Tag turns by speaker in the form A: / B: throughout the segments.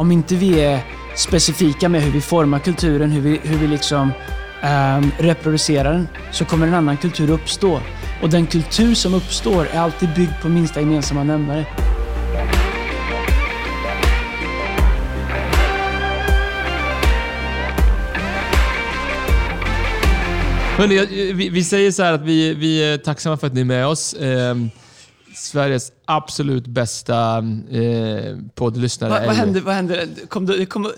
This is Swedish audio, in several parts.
A: om inte vi är specifika med hur vi formar kulturen, hur vi, hur vi liksom um, reproducerar den, så kommer en annan kultur uppstå. Och den kultur som uppstår är alltid byggd på minsta gemensamma nämnare.
B: Hörrni, vi, vi säger så här att vi, vi är tacksamma för att ni är med oss. Ehm, Sveriges absolut bästa eh, poddlyssnare.
A: Vad, vad hände? Vad hände? Kom du, kom,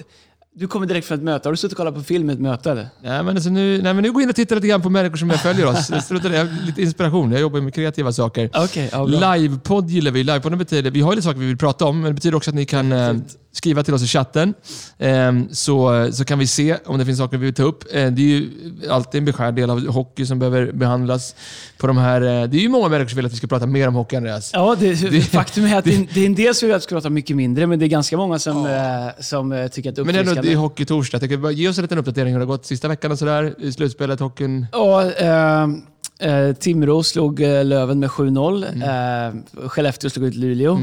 A: du kommer direkt från ett möte. Har du suttit och kollat på film i ett möte eller?
B: Nej, men alltså nu, nej, men nu går jag in och tittar lite grann på människor som jag följer oss. Jag lite inspiration. Jag jobbar med kreativa saker.
A: Ja, bra.
B: Livepodd gillar vi. Livepodden betyder, vi har lite saker vi vill prata om, men det betyder också att ni kan eh, skriva till oss i chatten. Eh, så, så kan vi se om det finns saker vi vill ta upp. Eh, det är ju alltid en beskärd del av hockey som behöver behandlas. På de här, eh, det är ju många människor som vill att vi ska prata mer om hockey, Andreas.
A: Ja, det, faktum är att det, det är en del som vill att vi ska prata mycket mindre, men det är ganska många som, eh, som eh, tycker att det är
B: Men det är ändå det är hockey-torsdag. Jag tänker ge oss en liten uppdatering hur det har gått sista veckan och sådär. I slutspelet, hockeyn.
A: Ja, eh, eh, Timrå slog Löven med 7-0.
B: Mm.
A: Eh, Skellefteå slog ut Luleå.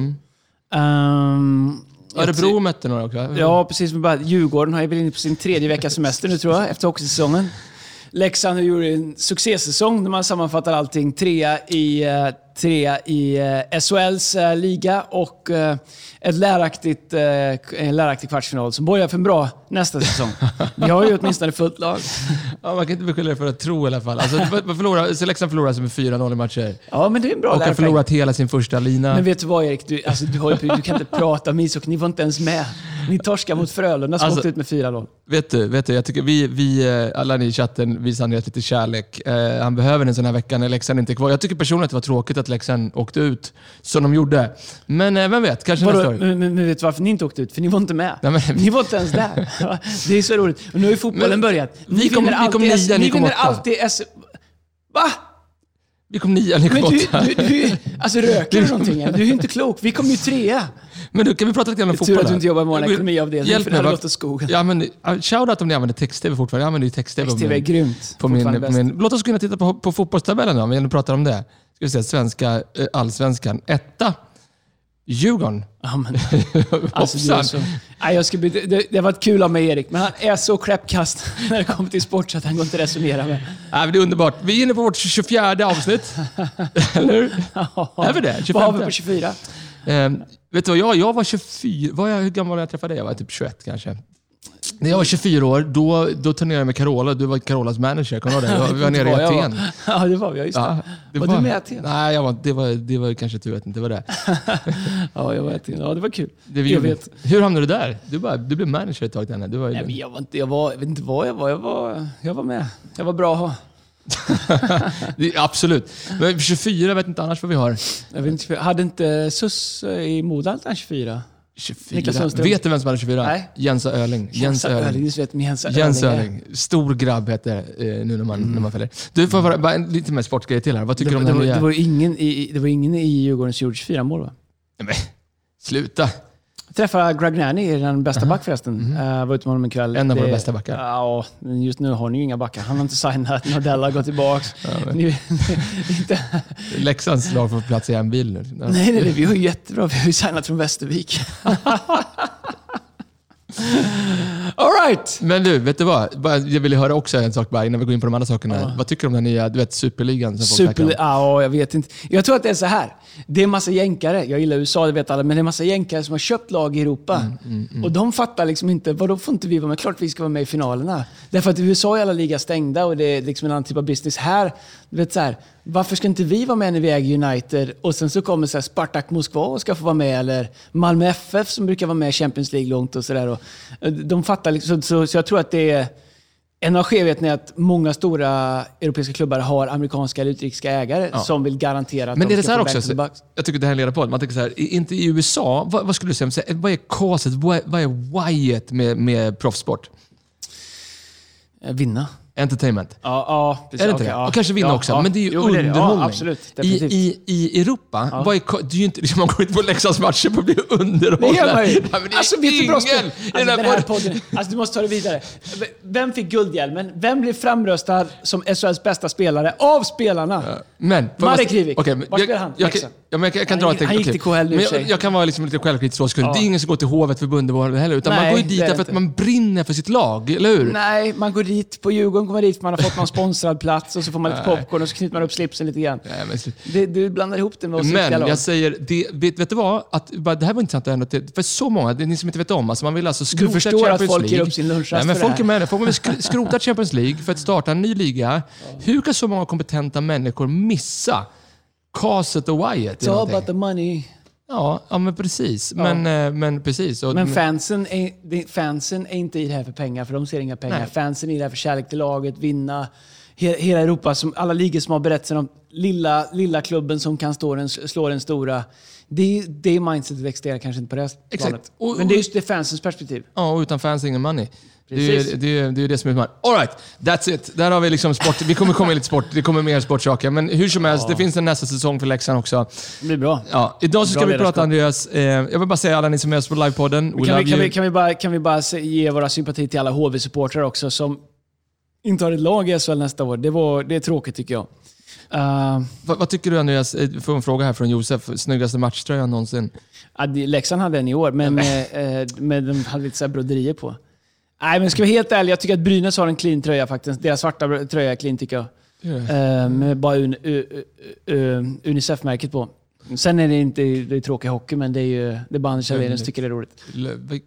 A: Ehm,
B: Örebro mötte några också?
A: Ja, precis. Men bara, Djurgården har ju blivit inne på sin tredje vecka semester nu tror jag, efter hockeysäsongen. Leksand gjort en succésäsong när man sammanfattar allting. Trea i, eh, trea i eh, SHLs eh, liga och eh, ett läraktigt, en läraktig kvartsfinal som borgar för en bra nästa säsong. Vi har ju åtminstone fullt lag.
B: Ja, man kan inte beskylla dig för att tro i alla fall. Alltså, vad förlorar, så Leksand förlorar alltså med 4-0 i matcher.
A: Ja, men det är en bra
B: Och har förlorat hela sin första lina.
A: Men vet du vad Erik? Du, alltså, du, har, du kan inte prata om ishockey. Ni var inte ens med. Ni torskar mot Frölunda som
B: Alltså-
A: åkte ut med 4-0.
B: Vet du, vet du, jag tycker vi, vi alla ni i chatten visar Andreas lite kärlek. Eh, han behöver en sån här vecka när Leksand inte är kvar. Jag tycker personligen att det var tråkigt att Leksand åkte ut som de gjorde. Men vem vet, kanske nästa
A: Vadå,
B: år.
A: men, men, men vet du varför ni inte åkte ut? För ni var inte med.
B: Nej, men-
A: Ni var inte ens där. Det är så roligt. Och nu har ju fotbollen
B: Men
A: börjat. Ni
B: vi kom-
A: vinner
B: vi kom
A: alltid
B: nia, ni
A: Ni
B: kom åtta.
A: alltid S... Va?
B: Vi kom nia, ni kom
A: Men du,
B: åtta.
A: du, du, alltså röker du någonting? Du är ju inte klok. Vi kom ju trea.
B: Men du, kan vi prata lite grann om
A: Tur
B: fotboll?
A: att du inte jobbar med vår
B: Hjälp
A: ekonomiavdelning, för det hade gått åt skogen.
B: Ja, men, shoutout om ni använder text-tv fortfarande. Jag använder ju text-tv.
A: Text-tv är grymt.
B: På min, på min, låt oss gå in och titta på, på fotbollstabellen då, om vi ändå pratar om det. Ska vi se, svenska eh, allsvenskan. Etta, Djurgården.
A: Ja, men, alltså,
B: Hoppsan.
A: så, nej, jag ska bli, det, det var kul av mig Erik, men han är så kläppkast när det kommer till sport så att han går inte att resonera med.
B: Nej, det är underbart. Vi är inne på vårt 24 avsnitt. Eller hur? Är vi det?
A: Vad har vi
B: 25?
A: på 24?
B: Ehm, vet du vad, jag, jag var 24. Var jag, hur gammal var jag när jag träffade dig? Jag var typ 21 kanske. När jag var 24 år, då, då turnerade jag med Carola. Du var Carolas manager, kommer du ihåg det? Vi var nere i
A: jag var.
B: Aten.
A: Ja, det var vi. Ja, just det.
B: Ja, det
A: var, du med i Aten?
B: Nej, jag var, det, var, det var kanske tur att det inte var det.
A: Ja, jag var i Aten. Ja, det var kul.
B: det
A: jag vet.
B: Hur hamnade du där? Du, bara, du blev manager ett tag där. Du var,
A: Nej, men jag, var inte, jag, var, jag vet inte vad jag var. Jag var, jag var med. Jag var bra att ha.
B: absolut. Men 24, jag vet inte annars vad vi har.
A: Jag vet inte, hade inte SUS i Moda allt 24?
B: 24.
A: Niklas Sundström.
B: Vet du vem som hade 24?
A: Nej.
B: Jens Öling. Jens Öling.
A: Jens vet, Jens Öling
B: Öling. Stor grabb heter det eh, nu när man, när man följer. Du får bara en, lite mer sportgrej till här. Vad tycker
A: Det,
B: du om
A: det,
B: den
A: var,
B: nya...
A: det, var ingen i, det var ingen i Djurgården som gjorde 24 mål va?
B: Nej, men, sluta.
A: Träffade Gragnani, den bästa back förresten. Uh, var ute med honom en kväll.
B: En av
A: Det-
B: våra bästa backar.
A: Ja, men just nu har ni ju inga backar. Han har inte signat. Nordell har gått tillbaka. ni, inte,
B: Leksands lag får plats i en bil nu. Ja.
A: nej, nej, nej, vi har ju jättebra. Vi har ju signat från Västervik. All right!
B: Men du, vet du vad? Bara, jag ville höra också en sak bara innan vi går in på de andra sakerna. Vad tycker du om den nya du vet, superligan? Som folk snackar
A: Super,
B: om?
A: ja, jag vet inte. Jag tror att det är så här. Det är massa jänkare. Jag gillar USA, det vet alla. Men det är massa jänkare som har köpt lag i Europa.
B: Mm,
A: Och de fattar liksom inte, vadå får inte vi vara med? Klart vi ska vara med i finalerna. Därför att i USA är alla liga stängda och det är liksom en annan typ av business. Här, du vet så här, varför ska inte vi vara med när vi äger United? Och sen så kommer så här Spartak Moskva och ska få vara med. Eller Malmö FF som brukar vara med i Champions League långt och sådär. De fattar liksom, så, så, jag tror att det är en av skevheterna är att många stora europeiska klubbar har amerikanska eller utrikiska ägare som vill garantera att
B: Men
A: de
B: är det
A: ska
B: så också? Så, jag tycker det här leder på. Man tänker så här, inte i USA, vad, vad skulle du säga? Vad är caset, vad är, vad är whyet med, med proffssport?
A: Eh, Vinna.
B: Entertainment.
A: Ja, ja precis.
B: Är det inte
A: Okej,
B: det?
A: ja.
B: Och kanske vinna
A: Ja,
B: också,
A: ja.
B: men det är ju
A: Jo, det är det.
B: underhållning.
A: Ja, absolut.
B: I,
A: Definitivt.
B: i, I Europa, vad är, det är ju inte, liksom, man går inte på Leksands matcher för att bli underhållen.
A: Det gör man ju.
B: Är
A: Alltså, vet du bra
B: den
A: Alltså,
B: här
A: den här
B: podden.
A: podden. Alltså, du måste ta det vidare. Vem fick guldhjälmen? Vem blev framröstad som SHLs bästa spelare av spelarna?
B: Men, jag
A: Marek.
B: Okej, men
A: Var
B: jag-
A: spelar han?
B: jag-. Ja, men jag, kan- jag kan
A: Han
B: dra
A: han gick till KHL nu för
B: jag, jag kan vara liksom lite självkritisk för.
A: Ja.
B: Det är ingen som går till Hovet för Bundeborg heller, utan man går ju dit
A: är
B: därför att man brinner för sitt lag, eller hur?
A: Nej, man går dit. På Djurgården man dit för man har fått någon sponsrad plats och så får man lite popcorn och så knyter man upp slipsen lite grann.
B: Nej, men.
A: Det, du blandar ihop det med oss
B: men jag säger, det, vet, vet du vad? Att, det här var intressant ändå, till- för så många, det är ni som inte vet om, alltså man vill alltså skrota
A: förstår att
B: Champions
A: folk
B: League.
A: ger upp sin lunchrast
B: Nej, men
A: för det
B: folk
A: här.
B: är med det. Folk vill sk- skrota Champions League för att starta en ny liga. Hur kan så många kompetenta människor missa Caset och Wyatt?
A: It's all about the money.
B: Ja, ja, men precis. Men, eh, men precis. Och,
A: Men fansen är, fansen är inte i det här för pengar, för de ser inga pengar.
B: Nej.
A: Fansen är i det här för kärlek till laget, vinna. He, hela Europa, som, alla ligor som har berättelsen om lilla, lilla klubben som kan stå den, slå den stora. Det, det mindsetet existerar kanske inte på det här
B: Exakt.
A: planet.
B: Och-
A: Men det är just det fansens perspektiv.
B: Ja, och utan fans ingen money. Det är, det, är, det är det som är utmaningen. Alright, that's it. Där har vi liksom sport. Vi kommer komma med lite sport. Det kommer mer sportsaker. Men hur som helst, det finns en nästa säsong för Leksand också.
A: Det blir bra.
B: Ja, idag så ska
A: Bra
B: vi prata Andreas. Eh, jag vill bara säga alla ni som är med oss på livepodden. We
A: Kan
B: love
A: vi, kan,
B: you.
A: vi, kan, vi bara, kan vi bara ge våra sympati till alla HV-supportrar också som inte har ett lag i SHL nästa år. Det, var, det är tråkigt tycker jag. Uh,
B: vad, vad tycker du Andreas? Eh, får en fråga här från Josef. Snyggaste matchtröjan någonsin.
A: Ja, det- Leksand hade en i år, men, eh, eh, men de hade lite så broderier på. Nej, men ska vara helt ärliga, jag tycker att Brynäs har en clean tröja faktiskt. Deras svarta tröja är clean tycker jag. Eh, med bara un, u, u, u, Unicef-märket på. Sen är det inte det är tråkig hockey, men det är ju det är bara Anders Hallenius tycker det är roligt.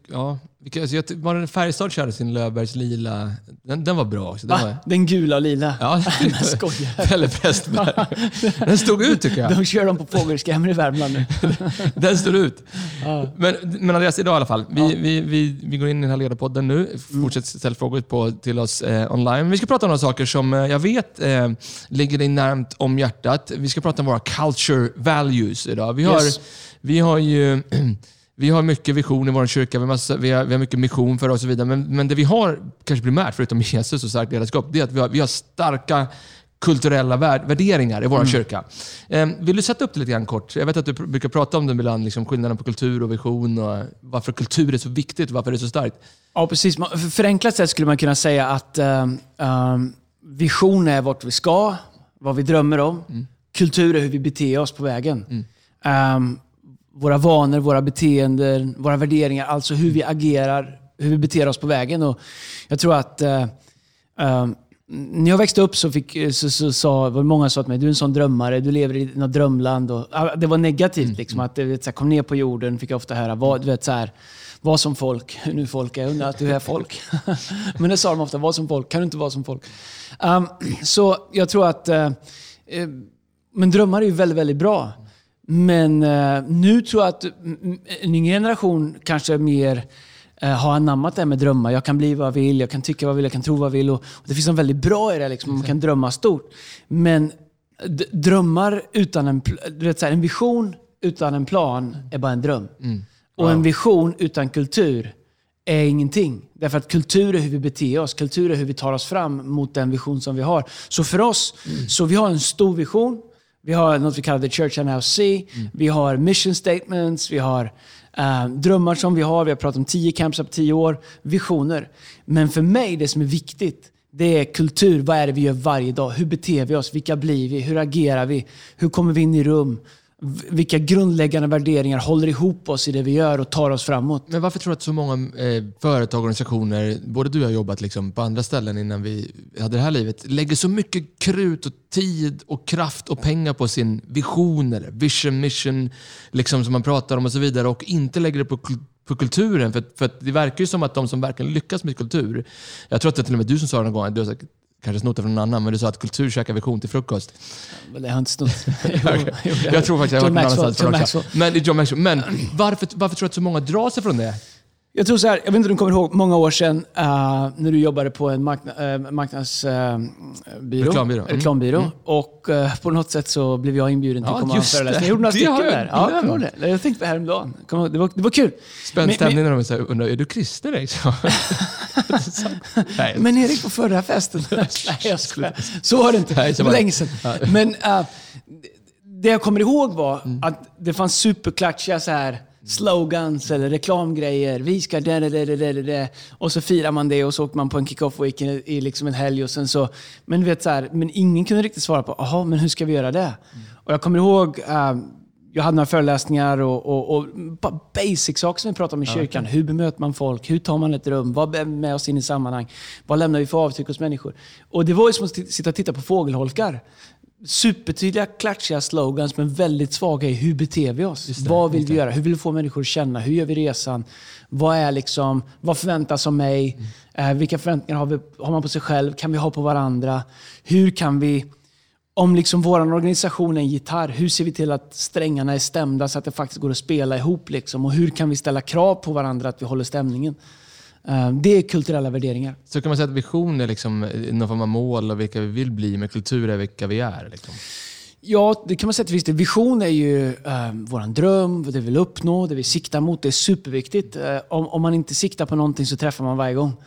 B: Ja, alltså jag, det Färjestad körde sin Löfbergs lila? Den, den var bra också. Den
A: Va?
B: var,
A: Den gula och lila?
B: ja,
A: Jag skojar.
B: Pelle Prästberg. Den stod ut tycker jag.
A: De kör dem på fågelskrämmer i Värmland nu.
B: Den står ut.
A: Ja.
B: Men, men Andreas, idag i alla fall. Vi, vi, vi, vi går in i den här ledarpodden nu. Fortsätt ställa frågor på, till oss eh, online. Vi ska prata om några saker som eh, jag vet eh, ligger dig närmt om hjärtat. Vi ska prata om våra culture values idag. Vi har,
A: Yes.
B: vi har ju... Vi har mycket vision i vår kyrka, vi har, massa, vi, har, vi har mycket mission för oss och så vidare. Men, men det vi har, kanske primärt, förutom Jesus och starkt ledarskap, det är att vi har, vi har starka kulturella vär, värderingar i vår kyrka. Eh, vill du sätta upp det lite grann kort? Jag vet att du brukar prata om det ibland, liksom skillnaden på kultur och vision och varför kultur är så viktigt och varför det är så starkt.
A: Ja, precis. För- Förenklat sett skulle man kunna säga att um, vision är vart vi ska, vad vi drömmer om. Kultur är hur vi beter oss på vägen. Um, våra vanor, våra beteenden, våra värderingar, alltså hur vi agerar, hur vi beter oss på vägen. Och jag tror att uh, um, när jag växte upp så, fick, så, så, sa, var det många som sa till mig, du är en sån drömmare, du lever i något drömland. Och, ja, det var negativt. Liksom, att, du vet, så här, kom ner på jorden, fick jag ofta höra. Var, du vet, så här, var som folk. Hur nu folk är. Jag undrar att du är folk. Men det sa de ofta, var som folk. Kan du inte vara som folk? Um, så jag tror att... eh, eh, men drömmar är ju väldigt, väldigt bra. Men eh, nu tror jag att mm, en yngre generation kanske mer eh, har anammat det här med drömmar. Jag kan bli vad jag vill, jag kan tycka vad jag vill, jag kan tro vad jag vill. Och, och det finns något väldigt bra i det, liksom. man kan drömma stort. Men drömmar utan en, du vet, så här, en vision utan en plan är bara en dröm. Och en vision utan kultur är ingenting. Därför att kultur är hur vi beter oss. Kultur är hur vi tar oss fram mot den vision som vi har. Så för oss, så vi har en stor vision. Vi har något vi kallar the church I now see. Vi har mission statements. Vi har eh, drömmar som vi har. Vi har pratat om tio camps på tio år. Visioner. Men för mig, det som är viktigt, det är kultur. Vad är det vi gör varje dag? Hur beter vi oss? Vilka blir vi? Hur agerar vi? Hur kommer vi in i rum? Vilka grundläggande värderingar håller ihop oss i det vi gör och tar oss framåt?
B: Men varför tror du att så många eh, företag och organisationer, både du och jag har jobbat liksom på andra ställen innan vi hade det här livet, lägger så mycket krut och tid och kraft och pengar på sin vision eller vision, mission, liksom som man pratar om och så vidare och inte lägger det på, på kulturen. För, för det verkar ju som att de som verkligen lyckas med kultur, jag tror att det är till och med du som sa det någon gång, du har sagt kanske snott det från någon annan, men du sa att kultur käkar vision till frukost.
A: Men det har jag inte snott.
B: Jag tror faktiskt jag har varit någon annanstans
A: John. Maxwell.
B: Men, John Maxwell. Men varför, varför tror du att så många drar sig från det?
A: Jag tror så här, jag vet inte om du kommer ihåg många år sedan eh, när du jobbade på en markna, uh, marknadsbyrå.
B: Reklambyrå. Mm.
A: reklambyrå. Och eh, på något sätt så blev jag inbjuden till
B: Ja,
A: att komma och föreläsa. Jag gjorde några
B: Det
A: stycken
B: jag
A: där. Ja, jag, det. jag tänkte på det häromdagen. Det var, det var kul.
B: Spänd stämning när de undrar, är du kristen?
A: Men Erik, på förra festen... Nej, jag skojar. Så var det inte.
B: Nej,
A: det
B: var
A: länge sedan. Men eh, det jag kommer ihåg var
B: Mm.
A: att det fanns superklatschiga så här slogans eller reklamgrejer. Vi ska det, det, det, det, det. Och så firar man det och så åker man på en kick-off week i, liksom en helg. Och sen så, men, vet, så här, men ingen kunde riktigt svara på, jaha, men hur ska vi göra det?
B: Mm.
A: Och jag kommer ihåg, eh, jag hade några föreläsningar och, och, och basic-saker som vi pratar om i kyrkan. Hur bemöter man folk? Hur tar man ett rum? Vad är med oss in i sammanhang? Vad lämnar vi för avtryck hos människor? Och det var ju som att sitta och titta på fågelholkar. Supertydliga, klatschiga slogans, men väldigt svaga i hur beter vi oss? Det, vad vill vi göra? Hur vill vi få människor att känna? Hur gör vi resan? Vad, är liksom, vad förväntas av mig? Mm. Eh, vilka förväntningar har, vi, har man på sig själv? Kan vi ha på varandra? Hur kan vi om liksom vår organisation är en gitarr, hur ser vi till att strängarna är stämda så att det faktiskt går att spela ihop? Liksom? Och hur kan vi ställa krav på varandra att vi håller stämningen? Eh, det är kulturella värderingar.
B: Så kan man säga att vision är liksom någon form av mål och vilka vi vill bli, men kultur är vilka vi är? Liksom.
A: Ja, det kan man säga till viss del. Vision är ju eh, vår dröm, det vi vill uppnå, det vi siktar mot. Det är superviktigt. Eh, om, om, man inte siktar på någonting så träffar man varje gång.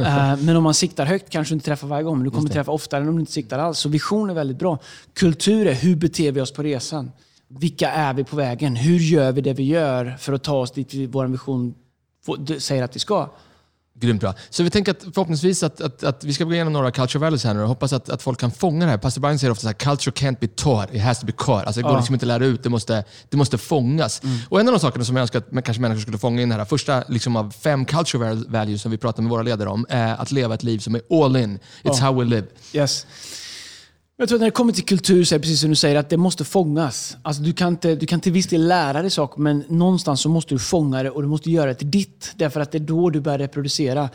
A: Eh, men om man siktar högt kanske du inte träffar varje gång. Men du kommer träffa oftare än om du inte siktar alls. Så vision är väldigt bra. Kultur är hur beter vi oss på resan? Vilka är vi på vägen? Hur gör vi det vi gör för att ta oss dit vår vision säger att vi ska?
B: Grymt bra. Så vi tänker att förhoppningsvis att, att, att vi ska gå igenom några culture values här nu och hoppas att, att folk kan fånga det här. Pastor Brian säger ofta att culture can't be taught, it has to be caught. Alltså det går ja. liksom inte att lära ut, det måste, det måste fångas. Mm. Och en av de sakerna som jag önskar att kanske människor skulle fånga in här, första liksom av fem culture values som vi pratar med våra ledare om, är att leva ett liv som är all in. It's oh. how we live.
A: Yes. Jag tror att när det kommer till kultur så är det precis som du säger, att det måste fångas. Alltså du, kan inte, du kan till viss del lära dig saker, men någonstans så måste du fånga det och du måste göra det till ditt. Därför att det är då du börjar reproducera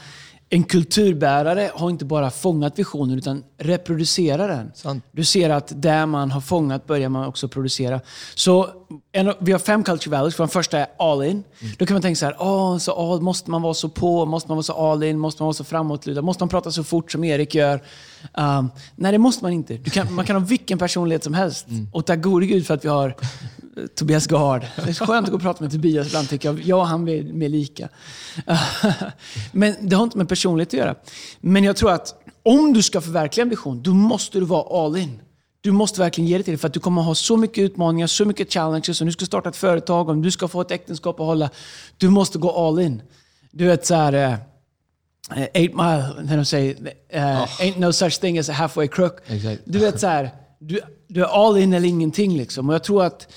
A: en kulturbärare har inte bara fångat visionen utan reproducerar den.
B: Sant.
A: Du ser att där man har fångat börjar man också producera. Så en, vi har fem culture values. Den första är all in. Mm. Då kan man tänka så här, oh, så all, måste man vara så på? Måste man vara så all in? Måste man vara så framåtlutad? Måste man prata så fort som Erik gör? Um, nej, det måste man inte. Kan, man kan ha vilken personlighet som helst. Mm. Och tack gode Gud för att vi har Tobias Gard. Det är skönt att gå och prata med Tobias ibland tycker jag. Jag och han är mer lika. Men det har inte med personlighet att göra. Men jag tror att om du ska förverkliga en vision, då måste du vara all in. Du måste verkligen ge det till det för att du kommer ha så mycket utmaningar, så mycket challenges. Om du ska starta ett företag, om du ska få ett äktenskap att hålla. Du måste gå all in. Du vet så här, uh, eight mile, när de säger uh, oh. ain't no such thing as a halfway crook.
B: Exactly.
A: Du vet så här, du, du är all in eller ingenting. Liksom. Och jag tror att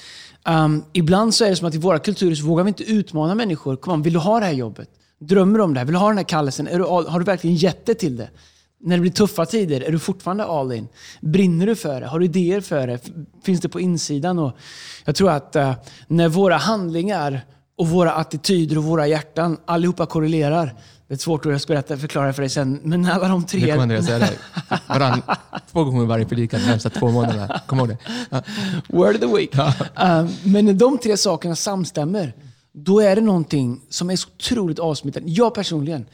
A: Um, ibland så är det som att i våra kulturer så vågar vi inte utmana människor. Kom on, vill du ha det här jobbet? Drömmer du om det här? Vill du ha den här kallelsen? Du, har du verkligen gett det till det? När det blir tuffa tider, är du fortfarande all in? Brinner du för det? Har du idéer för det? Finns det på insidan? Och jag tror att uh, när våra handlingar och våra attityder och våra hjärtan allihopa korrelerar, det är svårt att berätta, förklara för dig sen, men alla de tre...
B: Det kommer Andreas säga det. Varann, två gånger varje predikan de närmsta två månaderna. Kom ihåg det. Ja.
A: Word of the week. Ja. Um, men när de tre sakerna samstämmer, då är det någonting som är så otroligt avsmittande. Jag personligen,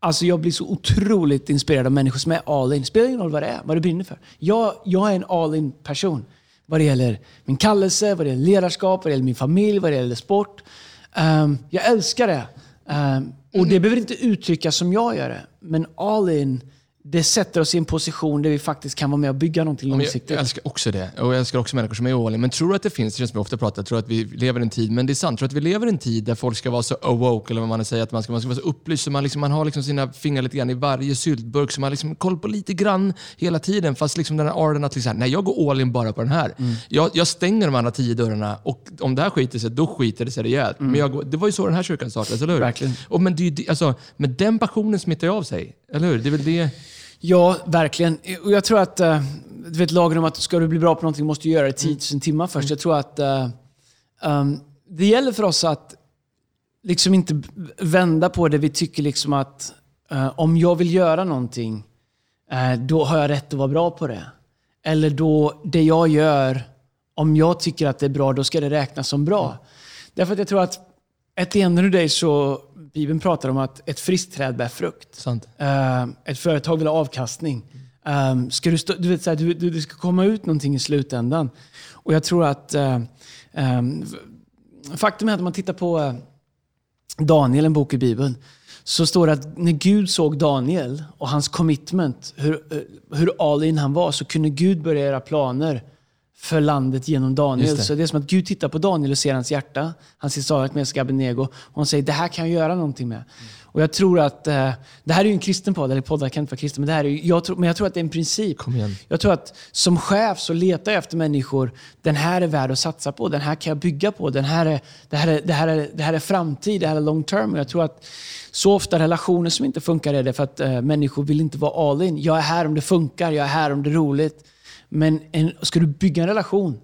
A: alltså jag blir så otroligt inspirerad av människor som är all in. Spelar ingen roll vad det är, vad du brinner för. Jag, jag är en all in person. Vad det gäller min kallelse, vad det gäller ledarskap, vad det gäller min familj, vad det gäller sport. Um, jag älskar det. Um, och det behöver inte uttryckas som jag gör det. Men all in det sätter oss i en position där vi faktiskt kan vara med och bygga någonting långsiktigt.
B: Jag, älskar också det. Och jag älskar också människor som är in. Men tror du att det finns, det känns som jag ofta pratar, tror att vi lever i en tid, men det är sant, tror att vi lever i en tid där folk ska vara så awoke, eller vad man säger, att man ska, man ska vara så upplyst, så man, liksom, man har liksom sina fingrar lite grann i varje syltburk, så man har liksom koll på lite grann hela tiden. Fast liksom den här arden att liksom, nej, jag går all in bara på den här. Mm. Jag, jag, stänger de andra tio dörrarna och om det här skiter sig, då skiter det sig rejält. Mm. Men jag, det var ju så den här kyrkan startades, eller hur?
A: Verkligen.
B: Och, men det, alltså, med den passionen smittar ju av sig, eller hur? Det är väl det
A: Ja, verkligen. Och jag tror att, uh, du vet lagen om att ska du bli bra på någonting måste du göra det 10 000 mm. timmar först. Jag tror att uh, um, det gäller för oss att liksom inte vända på det. Vi tycker liksom att uh, om jag vill göra någonting, då har jag rätt att vara bra på det. Eller då, det jag gör, om jag tycker att det är bra, då ska det räknas som bra. Mm. Därför att jag tror att end of the day så Bibeln pratar om att ett friskt träd bär frukt.
B: Sant.
A: Uh, ett företag vill ha avkastning. Um, ska du, stå, du, vet, så här, du, du, det ska komma ut någonting i slutändan. Och jag tror att... Uh, um, faktum är att om man tittar på uh, Daniel, en bok i Bibeln, så står det att när Gud såg Daniel och hans commitment, hur, hur all in han var, så kunde Gud börja göra planer för landet genom Daniel.
B: Det.
A: Så det är som att Gud tittar på Daniel och ser hans hjärta. Han ser Sarak med Abednego och han säger det här kan jag göra någonting med. Och jag tror att, eh, det här är ju en kristen podd, eller poddar kan inte vara kristen, men, det här är, jag tror, men jag tror att det är en princip.
B: Kom igen.
A: Jag tror att som chef så letar jag efter människor, den här är värd att satsa på, den här kan jag bygga på, den här är, det, här är, det, här är, det här är framtid, det här är long term. Och jag tror att så ofta relationer som inte funkar är det för att eh, människor vill inte vara all in. Jag är här om det funkar, jag är här om det är roligt. Men en, ska du bygga en relation,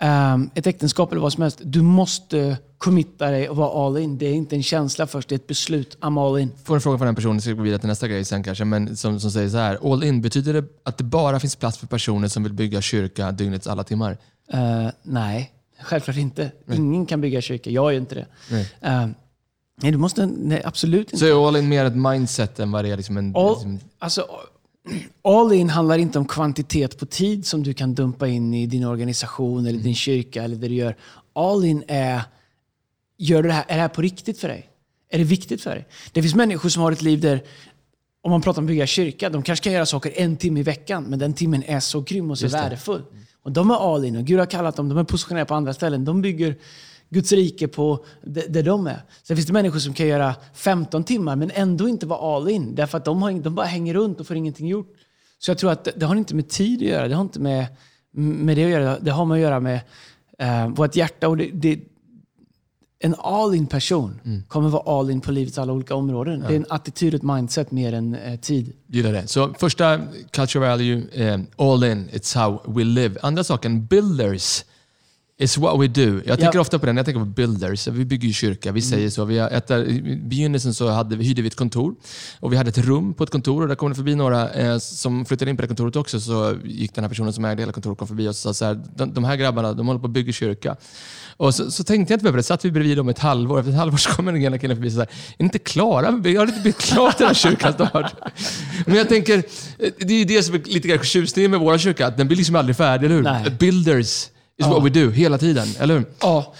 A: ehm, ett äktenskap eller vad som helst, du måste committa dig och vara all in. Det är inte en känsla först, det är ett beslut. I'm all in.
B: Får en fråga från den personen, ska gå vidare till nästa grej sen kanske, men som, som säger så här. All in, betyder det att det bara finns plats för personer som vill bygga kyrka dygnets alla timmar?
A: Eh, nej, självklart inte. Ingen kan bygga kyrka. Jag gör inte det.
B: Nej.
A: Eh, nej, du måste... Nej, absolut inte.
B: Så är all in mer ett mindset än vad det är liksom en...
A: All,
B: liksom,
A: alltså, all in handlar inte om kvantitet på tid som du kan dumpa in i din organisation eller din kyrka eller det du gör. All in är, gör du det här, är det här på riktigt för dig? Är det viktigt för dig? Det finns människor som har ett liv där, om man pratar om att bygga kyrka, de kanske kan göra saker en timme i veckan, men den timmen är så grym och så värdefull. Och de är all in och Gud har kallat dem, de är positionerade på andra ställen. De bygger Guds rike på där de är. Sen finns det människor som kan göra 15 timmar men ändå inte vara all in. Därför att de, har, de bara hänger runt och får ingenting gjort. Så jag tror att det, det har inte med tid att göra. Det har inte med, med det att göra. Det har med att göra med eh, vårt hjärta. Och det, det, en all in person kommer vara all in på livets alla olika områden. Det är en attityd och ett mindset mer än eh, tid.
B: Gillar det. Så första culture value, eh, all in, it's how we live. Andra saken, builders. It's what we do. Jag tänker
A: Ja.
B: ofta på den, jag tänker på builders. Vi bygger ju kyrka, vi säger så. Vi har I begynnelsen så hade, vi- hyrde vi ett kontor och vi hade ett rum på ett kontor och där kom det förbi några eh, som flyttade in på det kontoret också. Så gick den här personen som ägde hela kontoret kom förbi och sa så här, de, de här grabbarna, de håller på att bygga kyrka. Och så, så tänkte jag inte på det, satt vi bredvid dem ett halvår. Efter ett halvår så kommer den ena killen förbi och här, är ni inte klara? Jag har inte blivit klart den här kyrkan snart. Men jag tänker, eh, det är ju det som är lite grann tjusningen med våra kyrka, att den blir liksom aldrig färdig, eller hur?
A: Nej.
B: Builders is what we do, hela tiden, eller hur?
A: Ja,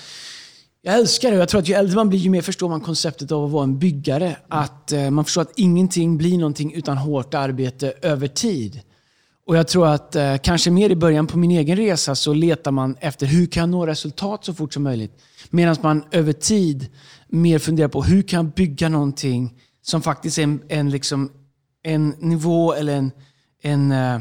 A: jag älskar det. Jag tror att ju äldre man blir, ju mer förstår man konceptet av att vara en byggare. Att eh, man förstår att ingenting blir någonting utan hårt arbete över tid. Och jag tror att eh, kanske mer i början på min egen resa så letar man efter hur kan jag nå resultat så fort som möjligt. Medan man över tid mer funderar på hur kan jag bygga någonting som faktiskt är en, en, liksom, en nivå eller en, en eh,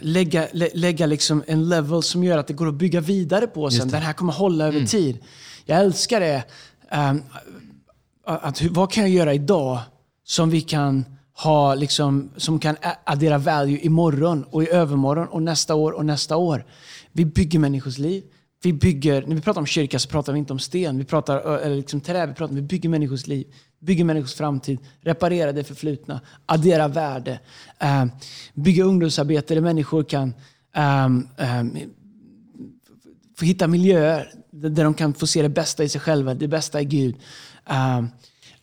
A: lägga, lä, lägga liksom en level som gör att det går att bygga vidare på sen. Den här kommer hålla över tid. Jag älskar det. ehm, att, vad kan jag göra idag som vi kan ha liksom, som kan addera value imorgon och i övermorgon och nästa år och nästa år. Vi bygger människors liv. Vi bygger, när vi pratar om kyrka så pratar vi inte om sten, vi pratar eller liksom trä, vi pratar vi bygger människors liv, bygger människors framtid, reparerar det förflutna, addera värde, eh, bygga ungdomsarbete där människor kan eh, eh, få hitta miljöer där där de kan få se det bästa i sig själva, det bästa i Gud. Um,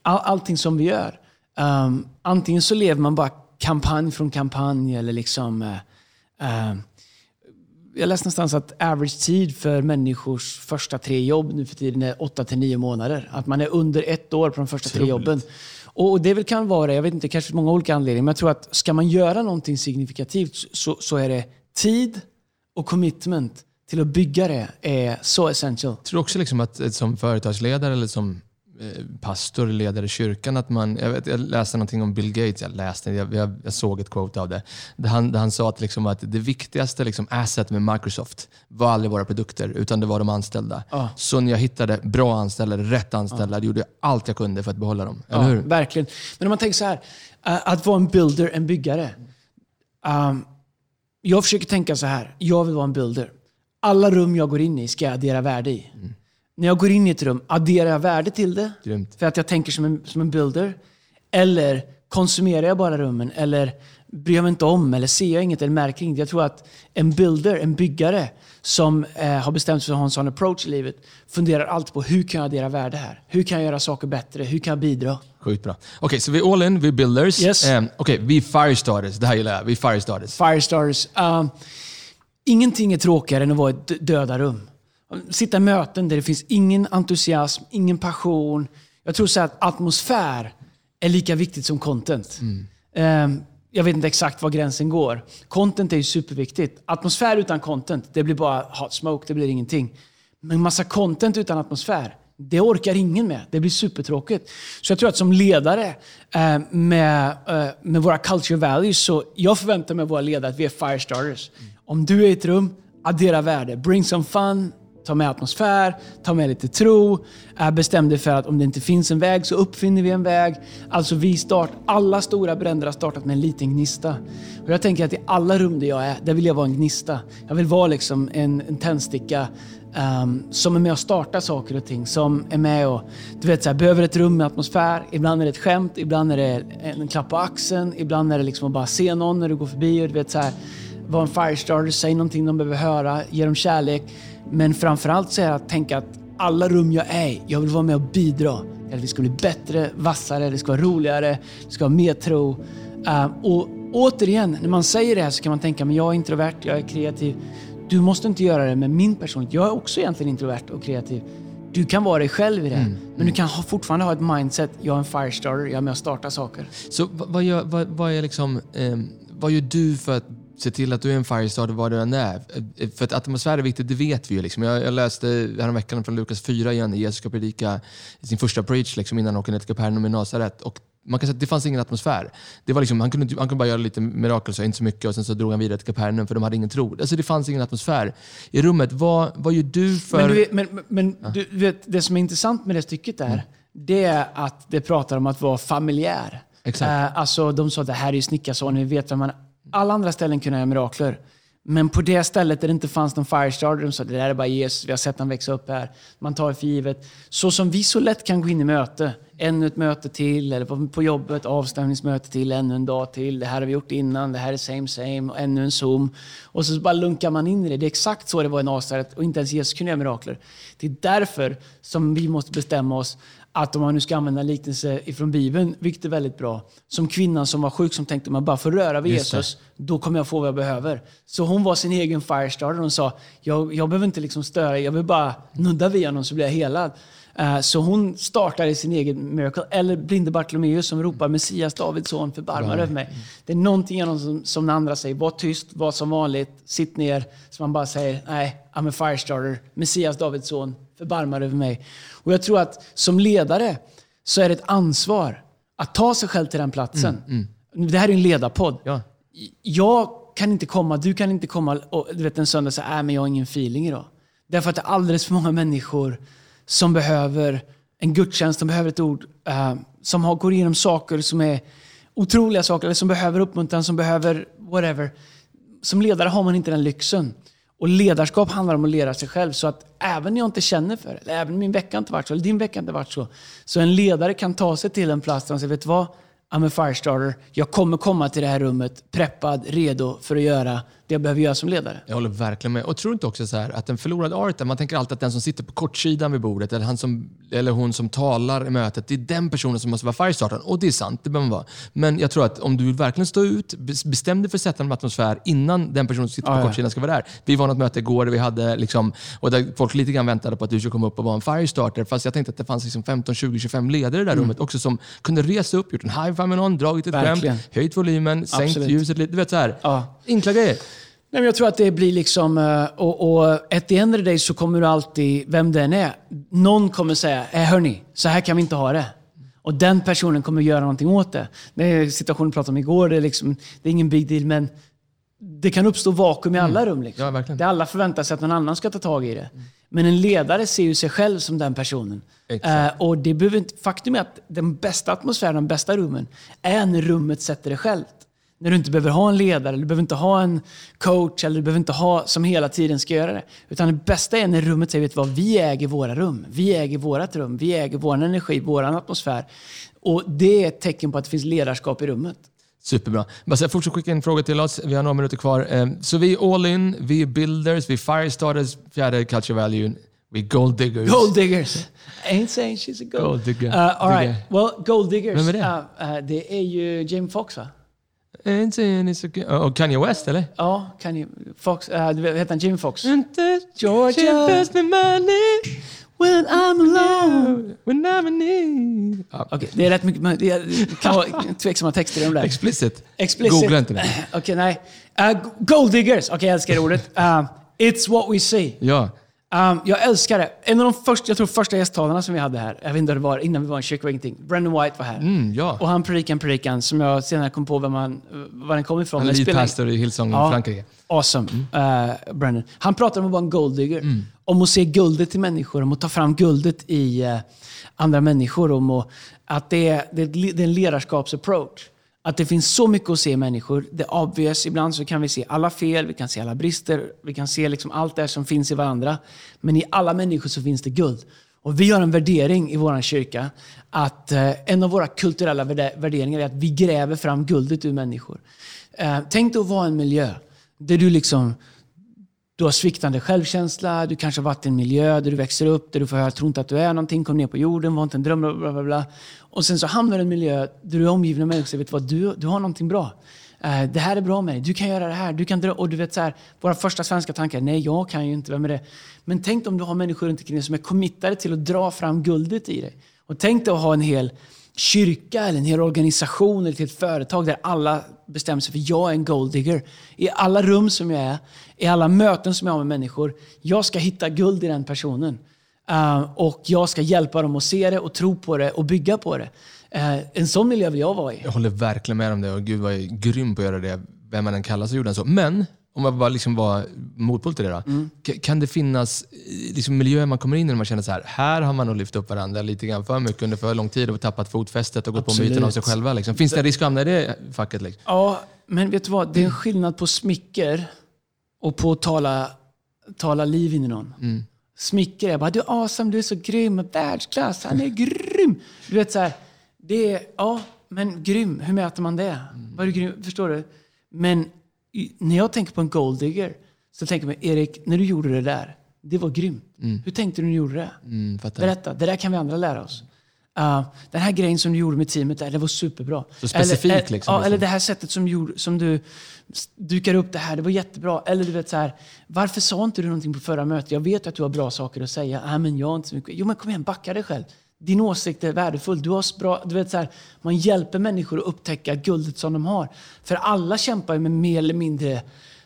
A: all, allting som vi gör. Um, antingen så lever man bara kampanj från kampanj eller liksom... Uh, um, jag läste någonstans att average tid för människors första tre jobb nu för tiden är 8 till 9 månader. Att man är under ett år på de första tre
B: Otroligt.
A: jobben. Och det kan vara, jag vet inte, kanske många olika anledningar, men jag tror att ska man göra någonting signifikativt så, så är det tid och commitment till att bygga det är så essential.
B: Jag tror också liksom att eh, som företagsledare eller som pastor, ledare i kyrkan, att man... Jag, vet, jag läste någonting om Bill Gates, jag läste, jag, jag, jag såg ett quote av det. Där han, där han sa att, liksom att det viktigaste liksom asset med Microsoft var aldrig våra produkter, utan det var de anställda.
A: Ja.
B: Så när jag hittade bra anställda, rätt anställda, gjorde jag allt jag kunde för att behålla dem.
A: Ja,
B: Eller hur?
A: verkligen. Men om man tänker så här, eh, att vara en builder, en byggare. Um, jag försöker tänka så här, jag vill vara en builder. Alla rum jag går in i ska jag addera värde i. När jag går in i ett rum, adderar jag värde till det?
B: Grymt.
A: För att jag tänker som en, som en builder? Eller konsumerar jag bara rummen? Eller bryr jag mig inte om? Eller ser jag inget? Eller märker inget? Jag tror att en builder, en byggare, som eh, har bestämt sig för att ha en sån approach i livet, funderar alltid på hur kan jag addera värde här? Hur kan jag göra saker bättre? Hur kan jag bidra?
B: Sjukt bra. Okej, så vi är all in, vi är builders.
A: Yes.
B: Eh, Okej, vi är firestarters. Det här gillar jag. Vi är firestarters.
A: Firestarters. Um, ingenting är tråkigare än att vara i döda rum. Sitta i möten där det finns ingen entusiasm, ingen passion. Jag tror så att atmosfär är lika viktigt som content. Mm. jag vet inte exakt var gränsen går. Content är ju superviktigt. Atmosfär utan content, det blir bara hot smoke, det blir ingenting. Men massa content utan atmosfär, det orkar ingen med. Det blir supertråkigt. Så jag tror att som ledare eh, med, eh, med våra culture values, så jag förväntar mig av våra ledare att vi är firestarters. Om du är i ett rum, addera värde. Bring some fun, ta med atmosfär, ta med lite tro. Äh, bestäm dig för att om det inte finns en väg så uppfinner vi en väg. Alltså vi start, alla stora bränder har startat med en liten gnista. Och jag tänker att i alla rum där jag är, där vill jag vara en gnista. Jag vill vara liksom en, en tändsticka um, som är med och startar saker och ting. Som är med och du vet, så här, behöver ett rum med atmosfär. Ibland är det ett skämt, ibland är det en klapp på axeln, ibland är det liksom att bara se någon när du går förbi. Och du vet, så här, var en firestarter, säg någonting de behöver höra, ge dem kärlek. Men framförallt så är det att tänka att alla rum jag är i, jag vill vara med och bidra. Att vi ska bli bättre, vassare, det ska vara roligare, det ska vara mer tro. Uh, och återigen, när man säger det här så kan man tänka, men jag är introvert, jag är kreativ. Du måste inte göra det med min personlighet. Jag är också egentligen introvert och kreativ. Du kan vara dig själv i det, mm. men du kan ha, fortfarande ha ett mindset, jag är en firestarter, jag är med och startar saker.
B: Så vad gör, vad, vad är liksom, eh, vad gör du för att se till att du är en firestarter var du än är. För att atmosfär är viktigt, det vet vi ju. Liksom. Jag, jag läste häromveckan från Lukas 4 igen, Jesus ska predika sin första preach liksom, innan han åker ner till Kapernaum i Nasaret. Och man kan säga att det fanns ingen atmosfär. Det var liksom, han, kunde, han kunde bara göra lite mirakel, så inte så mycket, och sen så drog han vidare till Kapernaum för de hade ingen tro. Alltså det fanns ingen atmosfär i rummet. Vad, vad gör du för...
A: Men, du vet, men, men ja. du vet, det som är intressant med det stycket där, mm. det är att det pratar om att vara familjär. Exakt. Uh, alltså, de sa att det här är ju snickarson, vi vet vem man alla andra ställen kunde göra mirakler. Men på det stället där det inte fanns någon firestarter, de sa det där är bara Jesus, vi har sett honom växa upp här. Man tar det för givet. Så som vi så lätt kan gå in i möte, ännu ett möte till, eller på jobbet, avstämningsmöte till, ännu en dag till. Det här har vi gjort innan, det här är same same, och ännu en Zoom. Och så bara lunkar man in i det. Det är exakt så det var i Nasaret och inte ens Jesus kunde göra mirakler. Det är därför som vi måste bestämma oss att om man nu ska använda en liknelse ifrån Bibeln, vilket är väldigt bra, som kvinnan som var sjuk som tänkte man bara får röra vid Jesus, då kommer jag få vad jag behöver. Så hon var sin egen firestarter. Hon sa, jag, jag behöver inte liksom störa, jag vill bara nudda vid honom så blir jag helad. Uh, så hon startade sin egen miracle. Eller blinde Bartolomeus som ropar Messias, Davids son, förbarma dig över mig. Det är någonting genom som, som den andra säger, var tyst, var som vanligt, sitt ner. Så man bara säger, nej, I'm a firestarter, Messias, Davids son, förbarma dig över mig. Och jag tror att som ledare så är det ett ansvar att ta sig själv till den platsen. Mm, mm. Det här är en ledarpodd. Ja. Jag kan inte komma, du kan inte komma och du vet, en söndag och säga äh, jag har ingen feeling idag. Därför att det är alldeles för många människor som behöver en gudstjänst, som behöver ett ord, uh, som har, går igenom saker som är otroliga saker, eller som behöver uppmuntran, som behöver whatever. Som ledare har man inte den lyxen. Och ledarskap handlar om att leda sig själv. Så att även när jag inte känner för det, eller även min vecka inte varit så, eller din vecka inte varit så, så en ledare kan ta sig till en plats där man säger, vet du vad? I'm a firestarter. Jag kommer komma till det här rummet preppad, redo för att göra det jag behöver göra som ledare.
B: Jag håller verkligen med. Och tror inte också så här, att en förlorad art, man tänker alltid att den som sitter på kortsidan vid bordet, eller, han som, eller hon som talar i mötet, det är den personen som måste vara firestartern. Och det är sant, det behöver man vara. Men jag tror att om du vill verkligen stå ut, bestäm dig för att sätta en atmosfär innan den personen som sitter på ah, kortsidan ska vara där. Vi var något möte igår där vi hade, liksom, och där folk lite grann väntade på att du skulle komma upp och vara en firestarter. Fast jag tänkte att det fanns liksom 15, 20, 25 ledare i det där mm. rummet också som kunde resa upp, gjort en high-five med någon, dragit ett skämt, höjt volymen, sänkt ljuset lite. Du vet så här, ah. enkla grejer.
A: Nej, men jag tror att det blir liksom, eh, och, och at the end of the day så kommer du alltid, vem den är, någon kommer säga, eh, hörni, så här kan vi inte ha det. Och den personen kommer göra någonting åt det. Det är situationen vi pratade om igår, det är, liksom, det är ingen big deal, men det kan uppstå vakuum i alla mm. rum. Liksom. Ja, verkligen. Där alla förväntar sig att någon annan ska ta tag i det. Men en ledare ser ju sig själv som den personen. Uh, och det behöver inte, faktum är att den bästa atmosfären, de bästa rummen, är när rummet sätter det självt. När du inte behöver ha en ledare, du behöver inte ha en coach, eller du behöver inte ha som hela tiden ska göra det. Utan det bästa är när rummet säger, vet du vad, vi äger våra rum. Vi äger vårt rum. Vi äger vår energi, vår atmosfär. Och det är ett tecken på att det finns ledarskap i rummet.
B: Superbra. Bara fortsätt skicka in frågor till oss. Vi har några minuter kvar. Eh, så vi är all in, vi är builders, vi är firestarters, fjärde culture value. We gold diggers.
A: Gold diggers. ain't saying she's a gold, gold digger. Uh, all right. Well, gold diggers. Vem är det? Uh, uh, det är ju Jim Fox va?
B: Och Kanye West eller?
A: Ja, Kanye Fox. Äh, heter han Jim Fox?
B: Georgia. When I'm alone. When I'm in need.
A: Okej, det är rätt mycket, det är- det kan vara tveksamma texter i de där.
B: Explicit.
A: Explicit.
B: Googla inte det.
A: Okej, nej. Uh, gold diggers. Okej, jag älskar det ordet. Uh, it's what we see.
B: Ja.
A: Um, jag älskar det. En av de första, jag tror första gästtalarna som vi hade här, jag vet inte vad det var, innan vi var i kyrka och ingenting. Brendan White var här.
B: Mm, ja.
A: Och han predikade en predikan som jag senare kom på var, man, var den kom ifrån.
B: Han är
A: Men
B: lead
A: spelar-
B: pastor i Hillsong
A: Ja.
B: Frankrike.
A: Awesome, uh, Brendan. Han pratar om att vara en gold digger.
B: Mm.
A: Om att se guldet i människor, om att ta fram guldet i uh, andra människor. Om att, att det, är, det, är, det är en ledarskapsapproach. Att det finns så mycket att se i människor. Det är obvious. Ibland så kan vi se alla fel, vi kan se alla brister, vi kan se liksom allt det som finns i varandra. Men i alla människor så finns det guld. Och vi har en värdering i vår kyrka att eh, en av våra kulturella värderingar är att vi gräver fram guldet ur människor. Eh, tänk dig att vara i en miljö där du liksom du har sviktande självkänsla, du kanske har varit i en miljö där du växer upp, där du får höra “tro inte att du är någonting, kom ner på jorden, var inte en dröm, bla, bla, bla, bla. Och sen så hamnar du i en miljö där du är omgiven av människor som vet vad, du, du har någonting bra. Eh, det här är bra med dig, du kan göra det här. Du kan dra, och du vet så här, våra första svenska tankar, nej jag kan ju inte, vem är det? Men tänk om du har människor runt omkring dig som är committade till att dra fram guldet i dig. Och tänk dig att ha en hel kyrka eller en hel organisation eller till ett företag där alla bestämmer sig för att jag är en golddigger. I alla rum som jag är, i alla möten som jag har med människor, jag ska hitta guld i den personen. Uh, och jag ska hjälpa dem att se det och tro på det och bygga på det. Uh, en sån miljö vill jag vara i.
B: Jag håller verkligen med om det och Gud var ju grym på att göra det. Vem man än kallar så gjorde han så. Men, om jag bara liksom var motpol till det då.
A: Mm.
B: Kan det finnas eh, liksom miljöer man kommer in i där man känner så här, här har man nog lyft upp varandra lite grann för mycket under för lång tid och tappat fotfästet och gått
A: Absolut.
B: på myten av sig själva. Liksom. Finns det en risk att hamna i det facket? Liksom?
A: Ja, men vet du vad? Det är en skillnad på smicker och på att tala, tala liv in i någon. Smicker är bara du är awesome, du är så grym, världsklass, han är grym. Du vet så här, det är, ja, men grym, hur mäter man det? Var du grym? Förstår du? Men när jag tänker på en gold digger så tänker jag Erik, när du gjorde det där, det var grymt. Hur tänkte du när du gjorde det?
B: Mm.
A: Berätta, det där kan vi andra lära oss. Uh, den här grejen som du gjorde med teamet där, det var superbra.
B: Så specifikt
A: eller,
B: liksom,
A: Ja,
B: liksom.
A: eller det här sättet som, gjorde, som du dukar upp det här, det var jättebra. Eller du vet så här, varför sa inte du någonting på förra mötet? Jag vet att du har bra saker att säga. Nej, men jag har inte så mycket. Jo, men kom igen, backa dig själv. Din åsikt är värdefull. Du har bra, du vet så här, man hjälper människor att upptäcka guldet som de har. För alla kämpar med mer eller mindre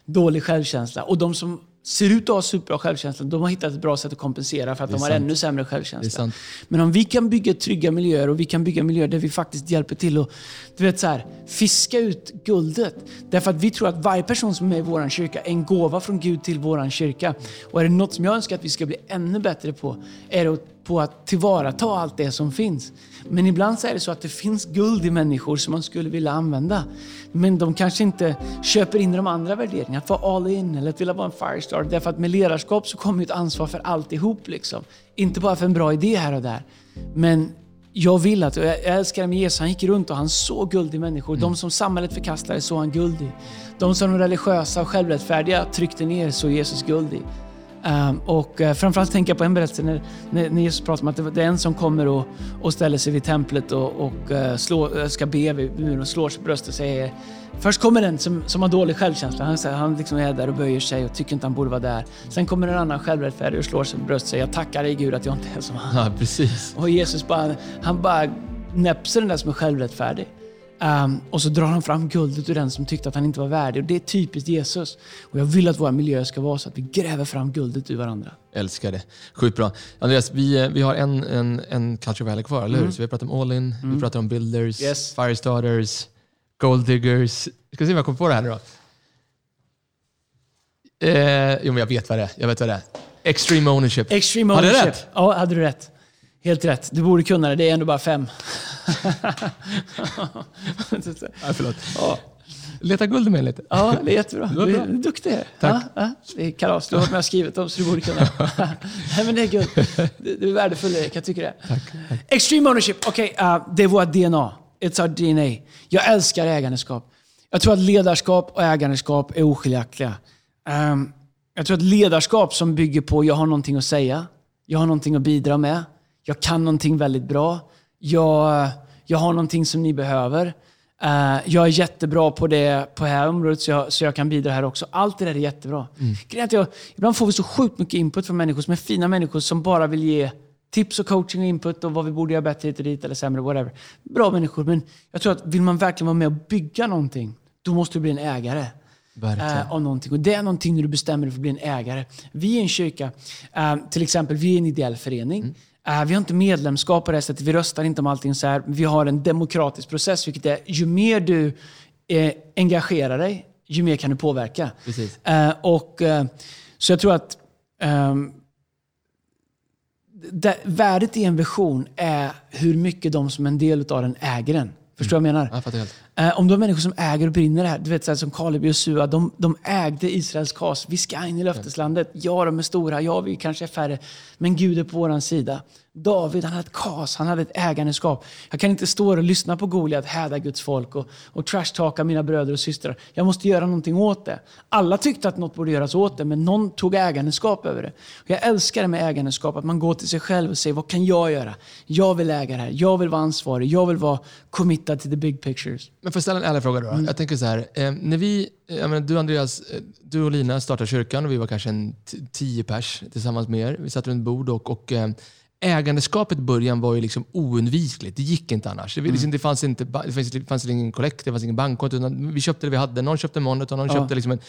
A: dålig självkänsla. Och de som ser ut att ha superbra självkänsla, de har hittat ett bra sätt att kompensera för att de har
B: sant.
A: ännu sämre självkänsla. Men om vi kan bygga trygga miljöer och vi kan bygga miljöer där vi faktiskt hjälper till och du vet så här, fiska ut guldet. Därför att vi tror att varje person som är med i vår kyrka är en gåva från Gud till vår kyrka. Och är det något som jag önskar att vi ska bli ännu bättre på, är det på att tillvarata allt det som finns. Men ibland så är det så att det finns guld i människor som man skulle vilja använda. Men de kanske inte köper in de andra värderingarna. Att vara all in eller att vilja vara en firestar. Därför att med ledarskap så kommer ett ansvar för alltihop. Liksom. Inte bara för en bra idé här och där. Men jag vill att, jag älskar med Jesus, han gick runt och han såg guld i människor. De som samhället förkastade såg han guld i. De som de religiösa och självrättfärdiga tryckte ner såg Jesus guld i. Um, och uh, framförallt tänker jag på en berättelse när, när, när Jesus pratar om att det, är en som kommer och, och ställer sig vid templet och, och uh, slår, ska be vid muren och slår sig på bröstet och säger Först kommer den som, som har dålig självkänsla. Han, han liksom är där och böjer sig och tycker inte han borde vara där. Sen kommer en annan självrättfärdig och slår sig på bröstet och säger Jag tackar dig Gud att jag inte är som han.
B: Ja, precis.
A: Och Jesus bara, han bara näpser den där som är självrättfärdig. Um, och så drar han fram guldet ur den som tyckte att han inte var värdig. Och det är typiskt Jesus. Och jag vill att våra miljöer ska vara så att vi gräver fram guldet ur varandra.
B: Älskar det. Sjukt bra. Andreas, vi, eh, vi har en, en, en Culture Valley kvar, eller hur? Så vi har pratat om All In, vi pratar om Builders,
A: Yes.
B: Firestarters, Gold Diggers. Ska se om jag kommer på det här nu då. Eh, jo, men jag vet vad det är. Jag vet vad det är. Extreme Ownership.
A: Extreme
B: Hade jag
A: ownership.
B: rätt?
A: Ja, hade du rätt. Helt rätt. Du borde kunna det. Det är ändå bara fem.
B: Ja, förlåt.
A: ja.
B: Leta guld mig lite.
A: ja, det är jättebra.
B: var
A: Du
B: bra.
A: är duktig.
B: Tack.
A: Ja, ja. Det är kalas. Du har varit med och skrivit dem, så du borde kunna det. Nej, men det är guld. Du är värdefull, Erik. Jag tycker det. Extreme ownership. Okej, uh, det är vårt DNA. It's our DNA. Jag älskar ägandeskap. Jag tror att ledarskap och ägandeskap är oskiljaktiga. Um, jag tror att ledarskap som bygger på jag har någonting att säga, jag har någonting att bidra med, jag kan någonting väldigt bra, jag, jag har någonting som ni behöver. Eh, jag är jättebra på det på det här området så jag, så jag kan bidra här också. Allt det där är jättebra. Är att jag, ibland får vi så sjukt mycket input från människor som är fina människor som bara vill ge tips och coaching och input och vad vi borde göra bättre hit och dit eller sämre, whatever. Bra människor, men jag tror att vill man verkligen vara med och bygga någonting, då måste du bli en ägare. Eh, av någonting. Och det är någonting när du bestämmer dig för att bli en ägare. Vi är en kyrka, eh, till exempel, vi är en ideell förening. Mm. Eh, vi har inte medlemskap på det sättet, vi röstar inte om allting så här. Vi har en demokratisk process, vilket är ju mer du eh, engagerar dig, ju mer kan du påverka.
B: Eh,
A: och, eh, så jag tror att ehm, det, värdet i en vision är hur mycket de som är en del av den äger den. Förstår du vad jag menar?
B: Jag helt.
A: Eh, om du har människor som äger och brinner det här, du vet så här, som Kaleb och Josua, de, de ägde Israels kas. Vi ska in i löfteslandet. Ja, de är stora. Ja, vi kanske är färre. Men Gud är på vår sida. David han hade ett kas, han hade ett ägandeskap. Jag kan inte stå och lyssna på Goliat häda Guds folk och, och trashtalka mina bröder och systrar. Jag måste göra någonting åt det. Alla tyckte att något borde göras åt det, men någon tog ägandeskap över det. Och jag älskar det med ägandeskap, att man går till sig själv och säger vad kan jag göra? Jag vill äga det här, jag vill vara ansvarig, jag vill vara committed to the big pictures.
B: Men får jag ställa en ärlig fråga då? Mm. Jag tänker så här, eh, när vi, jag menar, du Andreas, eh, du och Lina startade kyrkan och vi var kanske en tio pers tillsammans med er. Vi satt runt bord och, och eh, ägandeskapet i början var ju liksom oundvikligt. Det gick inte annars. Det, liksom, det fanns, inte, det fanns, det fanns ingen kollekt, det fanns ingen bankkonto. Vi köpte det vi hade. Någon köpte Monitor, någon ja. köpte liksom en...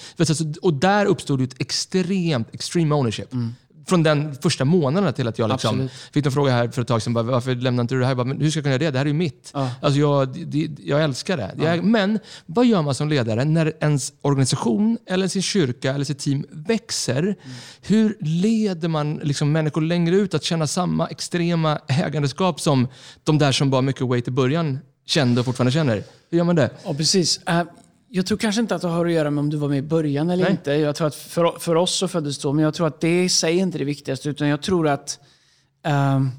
B: Och där uppstod ett extremt, extreme ownership. Mm från den första månaden till att jag liksom, fick en fråga här för ett tag sedan. Bara, varför lämnar inte du det här? Bara, men hur ska jag kunna göra det? Det här är ju mitt. Ja. Alltså jag, det, jag älskar det. Ja. Jag, men vad gör man som ledare när ens organisation, eller sin kyrka eller sitt team växer? Mm. Hur leder man liksom människor längre ut att känna samma extrema ägandeskap som de där som bara mycket weight i början kände och fortfarande känner? Hur gör man det?
A: Ja, precis. Jag tror kanske inte att det har att göra med om du var med i början eller Nej. inte. Jag tror att för, för oss så föddes så, men jag tror att det i sig är inte det viktigaste. Utan jag tror att um,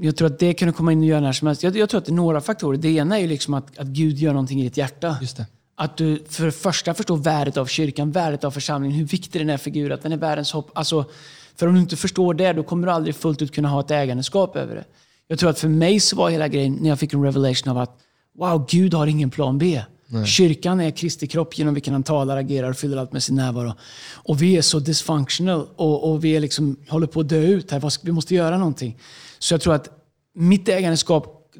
A: jag tror att det kan komma in och göra när som helst. Jag, jag, tror att det är några faktorer. Det ena är ju liksom att, att Gud gör någonting i ditt hjärta.
B: Just det.
A: Att du för det första förstår värdet av kyrkan, värdet av församlingen, hur viktig den är för Gud, att den är världens hopp. Alltså, för om du inte förstår det, då kommer du aldrig fullt ut kunna ha ett ägandeskap över det. Jag tror att för mig så var hela grejen, när jag fick en revelation av att wow, Gud har ingen plan B. Nej. Kyrkan är Kristi kropp genom vilken han talar, agerar och fyller allt med sin närvaro. Och vi är så dysfunctional och, och vi är liksom, håller på att dö ut här. Vi måste göra någonting. Så jag tror att mitt ägandeskap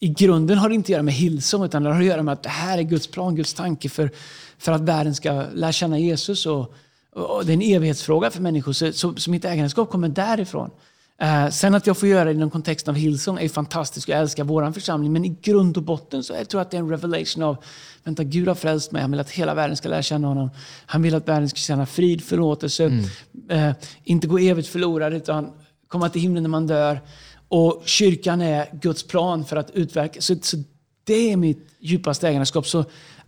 A: i grunden har det inte att göra med Hillsong, utan det har att göra med att det här är Guds plan, Guds tanke för, för att världen ska lära känna Jesus. Och, och det är en evighetsfråga för människor, så, så, så mitt ägandeskap kommer därifrån. Eh, sen att jag får göra det inom kontexten av Hillsong är fantastiskt. Jag älskar vår församling. Men i grund och botten så jag tror jag att det är en revelation av Vänta, Gud har frälst mig. Han vill att hela världen ska lära känna honom. Han vill att världen ska känna frid, förlåtelse. Mm. Eh, inte gå evigt förlorad, utan komma till himlen när man dör. Och kyrkan är Guds plan för att utverka. Så, så det är mitt djupaste ägandeskap. Så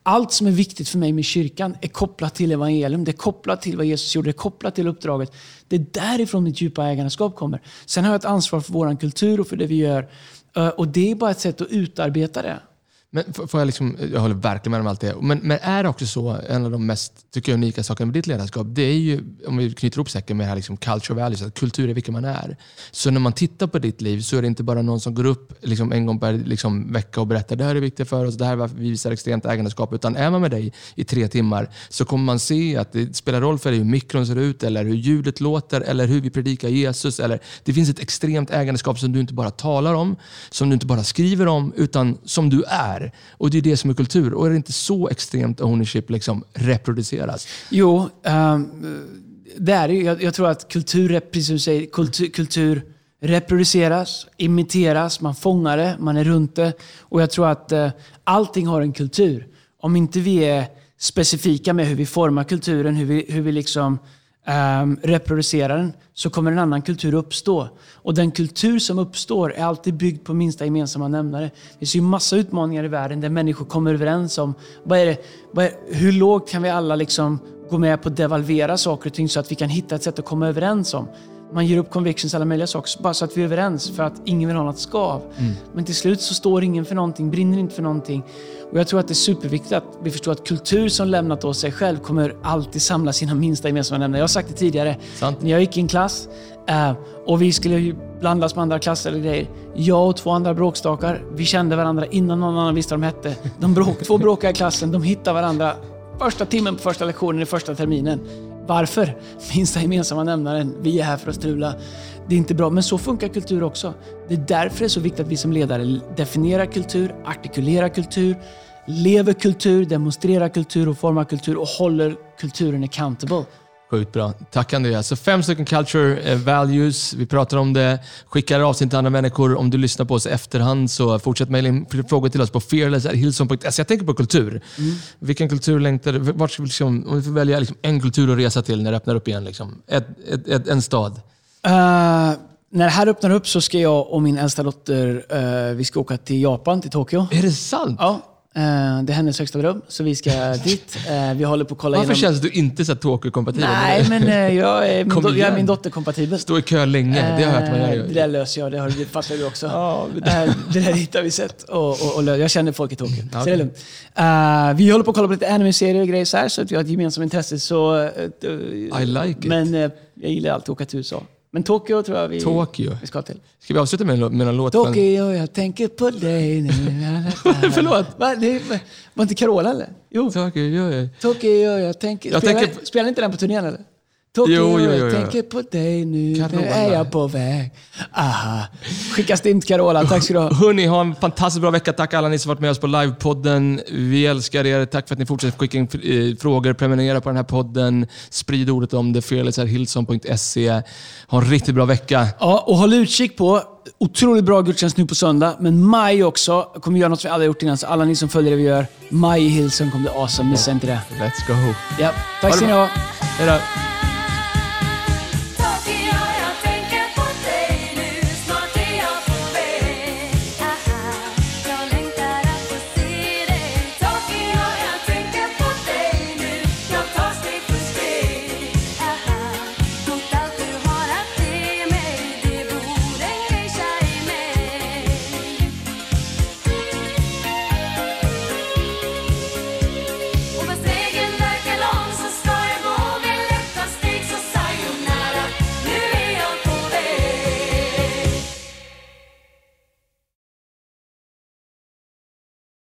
A: allt som är viktigt för mig med kyrkan är kopplat till evangelium. Det är kopplat till vad Jesus gjorde, det är kopplat till uppdraget. Det är därifrån mitt djupa ägandeskap kommer. Sen har jag ett ansvar för vår kultur och för det vi gör. Eh, och det är bara ett sätt att utarbeta det.
B: Men får jag, liksom, jag håller verkligen med om allt det. Men, men är det också så, en av de mest tycker jag, unika sakerna med ditt ledarskap, det är ju, om vi knyter ihop säcken med det här liksom culture values, att kultur är vilka man är. Så när man tittar på ditt liv så är det inte bara någon som går upp liksom, en gång per liksom, vecka och berättar det här är viktigt för oss, det här är varför vi visar extremt ägandeskap. Utan är man med dig i tre timmar så kommer man se att det spelar roll för dig hur mikron ser ut, eller hur ljudet låter, eller hur vi predikar Jesus. Eller, det finns ett extremt ägandeskap som du inte bara talar om, som du inte bara skriver om, utan som du är är. Och det är det som är kultur. Och är det inte så extremt ownership liksom reproduceras?
A: Jo, um, det är det jag, jag tror att kultur, precis som du säger, kultur, kultur reproduceras, imiteras, man fångar det, man är runt det. Och jag tror att uh, allting har en kultur. Om inte vi är specifika med hur vi formar kulturen, hur vi, hur vi liksom um, den, så kommer en annan kultur uppstå. Och den kultur som uppstår är alltid byggd på minsta gemensamma nämnare. Det finns ju massa utmaningar i världen där människor kommer överens om vad är det, vad är, hur lågt kan vi alla liksom gå med på att devalvera saker och ting så att vi kan hitta ett sätt att komma överens om. Man ger upp convictions, alla möjliga saker, bara så att vi är överens för att ingen vill ha något skav. Mm. Men till slut så står ingen för någonting, brinner inte för någonting. Och jag tror att det är superviktigt att vi förstår att kultur som lämnat oss sig själv kommer alltid samla sina minsta gemensamma nämnare. Jag har sagt det tidigare.
B: Sant.
A: När jag gick i en klass uh, och vi skulle blandas med andra klasser eller grejer. Jag och två andra bråkstakar, vi kände varandra innan någon annan visste vad de hette. De bråk, två bråkade i klassen, de hittade varandra första timmen på första lektionen i första terminen varför? Minsta gemensamma nämnaren. Vi är här för att strula. Det är inte bra, men så funkar kultur också. Det är därför det är så viktigt att vi som ledare definierar kultur, artikulerar kultur, lever kultur, demonstrerar kultur och formar kultur och håller kulturen accountable.
B: Sjukt bra. Tack Andreas. Så fem stycken culture eh, values. Vi pratar om det. Skickar avsnitt till andra människor. Om du lyssnar på oss i efterhand så fortsätt mejla in frågor till oss på fearless.hillson.se. Jag tänker på kultur. Mm. Vilken kultur längtar du? Vart ska vi liksom, om du får välja liksom en kultur att resa till när det öppnar upp igen. Liksom. Ett, ett, ett, en stad. Uh,
A: när det här öppnar upp så ska jag och min äldsta dotter uh, vi ska åka till Japan, till Tokyo.
B: Är det sant?
A: Ja. Eh, det är hennes högsta dröm, så vi ska dit. Eh, vi håller på att kolla
B: Varför igenom... känns du inte så Tokyo-kompatibel?
A: Nej, men eh, jag är min, do... jag är min dotter-kompatibel.
B: Stå i kö länge, det har jag hört man
A: gör. Det där löser jag, det, har, det fattar du också. Ja, det... det där hittar vi sätt och, och, och Jag känner folk i Tokyo, okay. så det är lugnt. Uh, vi håller på att kolla på lite anime-serier och grejer så här, så att vi har ett gemensamt intresse. Så,
B: uh, I like it.
A: Men uh, jag gillar alltid att åka till USA. Men Tokyo tror jag vi,
B: Tokyo.
A: vi ska till.
B: Ska vi avsluta med, med en låt?
A: Tokyo, jag tänker på dig nu.
B: Förlåt?
A: Va? Det var inte Carola eller?
B: Jo. Tokyo,
A: ja. Tokyo, jag tänker... Jag spelar, tänker... spelar inte den på turnén eller? Tokyo, jo, jo, jo, jag tänker på dig nu. Carola. Nu är jag på väg. Aha. Skicka stint Carola. Tack ska du ha.
B: Hörni, ha en fantastiskt bra vecka. Tack alla ni som varit med oss på livepodden. Vi älskar er. Tack för att ni fortsätter skicka in eh, frågor. Prenumerera på den här podden. Sprid ordet om det. Fearless.hillson.se. Ha en riktigt bra vecka.
A: Ja, och håll utkik på Otroligt bra gudstjänst nu på söndag, men maj också. Jag kommer göra något vi aldrig gjort innan, så alla ni som följer det vi gör. Maj i Hillsong kommer bli awesome, missa inte det.
B: Let's go.
A: Ja, tack ska ni ha.
B: Hej då.